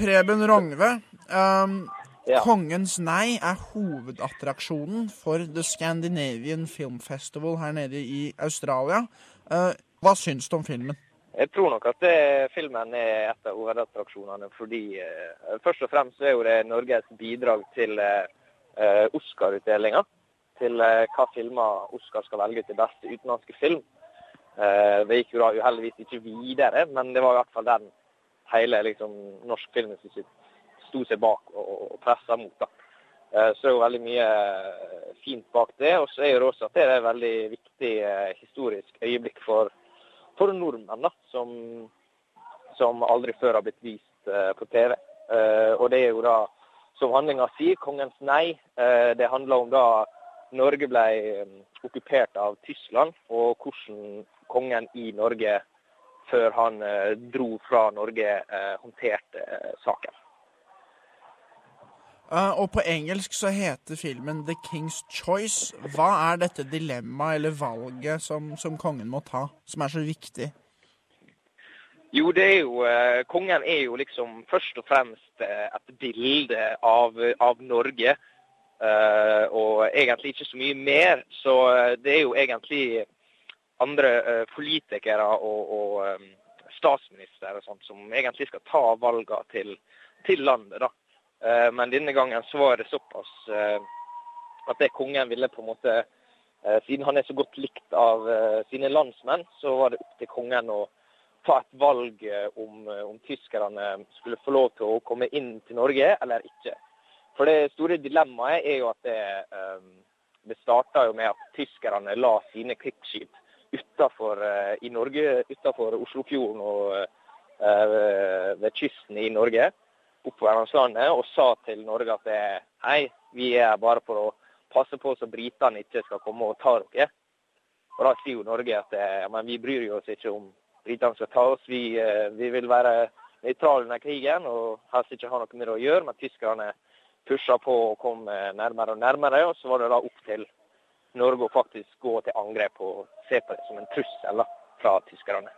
Preben Rongve. Um, Ja. Kongens nei er hovedattraksjonen for The Scandinavian Film Festival her nede i Australia. Uh, hva syns du om filmen? Jeg tror nok at det, filmen er et av hovedattraksjonene, fordi uh, først og fremst er jo det Norges bidrag til eh, eh, Oscar-utdelinga. Til eh, hva filmer Oscar skal velge til beste utenlandske film. Eh, det gikk jo da uheldigvis ikke videre, men det var i hvert fall den hele liksom, norsk filminstitutt sto seg bak og, og pressa mot. da. Eh, Så er jo veldig mye eh, fint bak det. Og så er det også at det er et veldig viktig eh, historisk øyeblikk for, for nordmenn, da, som, som aldri før har blitt vist på TV. Og det er jo da, som handlinga sier, kongens nei. Det handler om da Norge ble okkupert av Tyskland, og hvordan kongen i Norge, før han eh, dro fra Norge, eh, håndterte eh, saken. Og på engelsk så heter filmen The King's Choice. Hva er dette dilemmaet eller valget som, som kongen må ta, som er så viktig? Jo, det er jo Kongen er jo liksom først og fremst et bilde av, av Norge. eh, og egentlig ikke så mye mer. Så det er jo egentlig andre eh, politikere og, og statsminister og sånt som egentlig skal ta valgene til, til landet. da. Eh, men denne gangen så var det såpass eh, at det kongen ville på en måte eh, Siden han er så godt likt av eh, sine landsmenn, så var det opp til kongen å ta et valg eh, om, eh, om tyskerne skulle få lov til å komme inn til Norge eller ikke. For det store dilemmaet er jo at det, eh, det starta jo med at tyskerne la sine krigsskip utenfor, eh, i Norge, utenfor Oslofjorden og eh, ved kysten i Norge, opp Hverdagslandet, og sa til Norge at hei, vi er bare for å passe på så britene ikke skal komme og ta dere. Og da sier jo Norge at men vi bryr oss ikke om britene skal ta oss. Vi, eh, vi vil være nøytrale under krigen og helst ikke ha noe med det å gjøre. Men tyskerne pusha på og kom eh, nærmere og nærmere. Og så var det da opp til Norge å faktisk gå til angrep og se på det som en trussel da, fra tyskerne.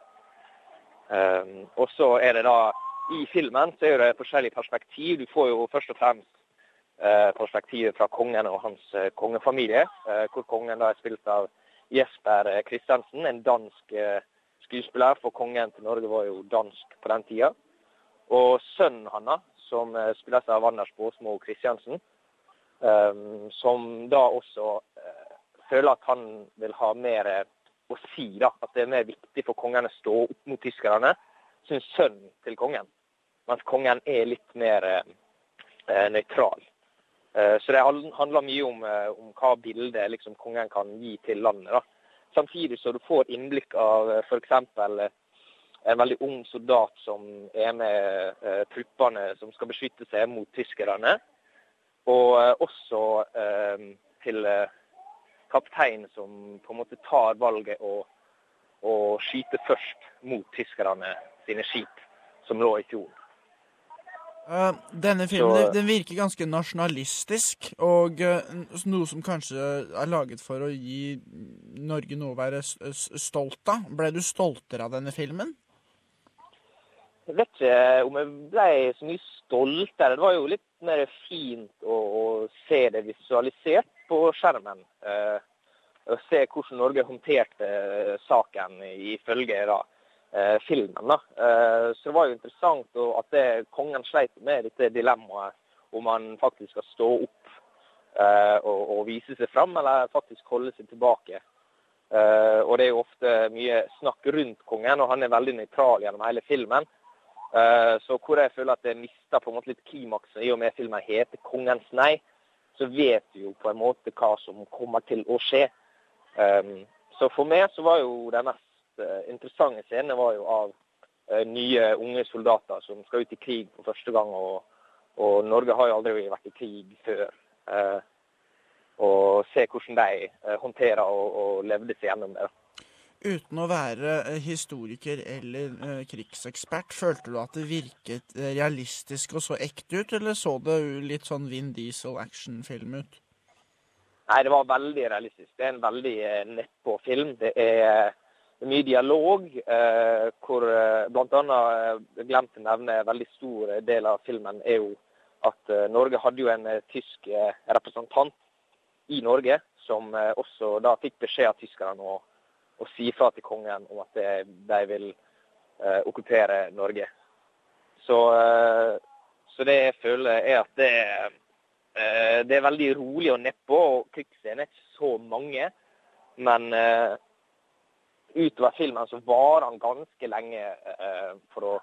Um, og så er det da I filmen så er det forskjellige perspektiv. Du får jo først og fremst eh, perspektivet fra kongen og hans eh, kongefamilie. Eh, hvor kongen da er spilt av Jesper Kristiansen, en dansk skuespiller, for kongen til Norge var jo dansk på den tida. Og sønnen hans, som spilles av Anders Båsmo Christiansen, eh, som da også føler at han vil ha mer eh, å si, da. At det er mer viktig for kongen å stå opp mot tyskerne, Sin sønn til kongen. Mens kongen er litt mer eh, eh, nøytral. Eh, Så det handler mye om, eh, om hva bildet liksom, kongen kan gi til landet. da. Samtidig så du får innblikk av f.eks. en veldig ung soldat som er med eh, truppene som skal beskytte seg mot tyskerne. Og også til kapteinen som på en måte tar valget å, å skyte først mot tyskerne sine skip som lå i fjorden. Uh, denne filmen Så- den- virker ganske nasjonalistisk, og uh, noe som kanskje er laget for å gi Norge noe å være stolt av. Ble du stoltere av denne filmen? Jeg vet ikke om jeg ble så mye stoltere. Det var jo litt mer fint å, å se det visualisert på skjermen. Eh, og se hvordan Norge håndterte eh, saken ifølge da, eh, filmen. Da. Så det var jo interessant at det, kongen sleit med dette dilemmaet om han faktisk skal stå opp og, og vise seg fram, eller faktisk holde seg tilbake. Og det er jo ofte mye snakk rundt kongen, og han er veldig nøytral gjennom hele filmen. Så hvor jeg føler at det mista på en måte litt klimaksen i og med filmen heter 'Kongens nei', så vet du jo på en måte hva som kommer til å skje. Um, Så for meg så var jo den mest uh, interessante scenen var jo av uh, nye unge soldater som skal ut i krig for første gang. Og, og Norge har jo aldri vært i krig før. Uh, Og se hvordan de håndterer og, og levde seg gjennom det. Uten å være eh, historiker eller eh, krigsekspert, følte du at det virket eh, realistisk og så ekte ut, eller så det litt sånn Vin Diesel-actionfilm ut? Nei, det var veldig realistisk. Det er en veldig eh, nedpå film. Det er, mye dialog, hvor bl.a. Glemt å nevne en veldig stor del av filmen er jo at Norge hadde jo en tysk representant i Norge, som også da fikk beskjed av tyskerne å, å si fra til kongen om at de, vil eh, okkupere Norge. Så, eh, så det jeg føler er at det, eh, det er veldig rolig og nedpå, og krigsscenene er ikke så mange. Men eh, utover filmen så varer han ganske lenge eh, for å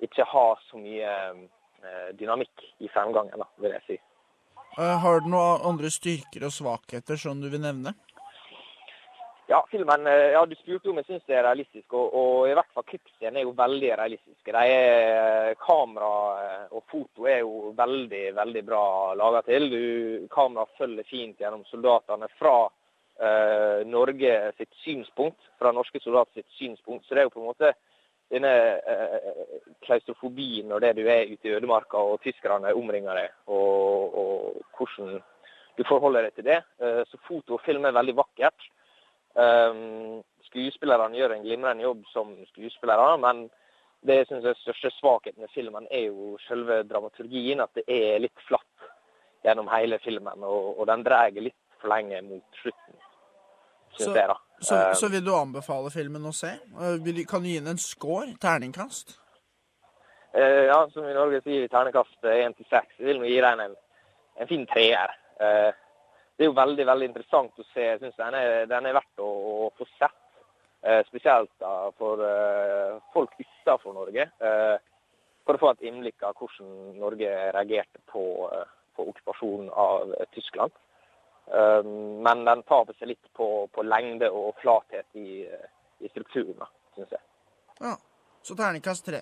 ikke ha så mye eh, dynamikk i fremgangen, da, vil jeg si. Har du noen andre styrker og svakheter som du vil nevne? Ja, filmen, eh, ja, Du spurte om jeg syns det er realistisk, og, og i hvert fall klippscenen er jo veldig realistiske. De er, kamera eh, og foto er jo veldig veldig bra laga til. Du, kamera følger fint gjennom soldatene fra eh, Norge sitt synspunkt, fra norske soldater sitt synspunkt. Så det er jo på en måte denne eh, klaustrofobien når det du er ute i ødemarka og tyskerne omringer deg, og, og hvordan du forholder deg til det. Eh, så foto og film er veldig vakkert. Um, skuespillerne gjør en glimrende jobb som skuespillere, men det jeg synes er største svakheten med filmen, er jo selve dramaturgien. At det er litt flatt gjennom hele filmen, og, og den drar litt for lenge mot slutten. Så, jeg, så, Um, så vil du anbefale filmen å se? Eh, Kan du gi den en score? Terningkast? Uh, ja, som i Norge sier vi terningkast én til seks. Jeg vil gi den en, en fin treer. Eh, det er jo veldig veldig interessant å se. Jeg synes den den er verdt å, å få sett. Eh, spesielt da, for eh, folk utenfor Norge. Eh, for å få et innblikk av hvordan Norge reagerte på, eh, på okkupasjonen av eh, Tyskland. Eh, men den taper seg litt på, på lengde og flathet i, i strukturen, syns jeg. Ja. Så terningkast tre.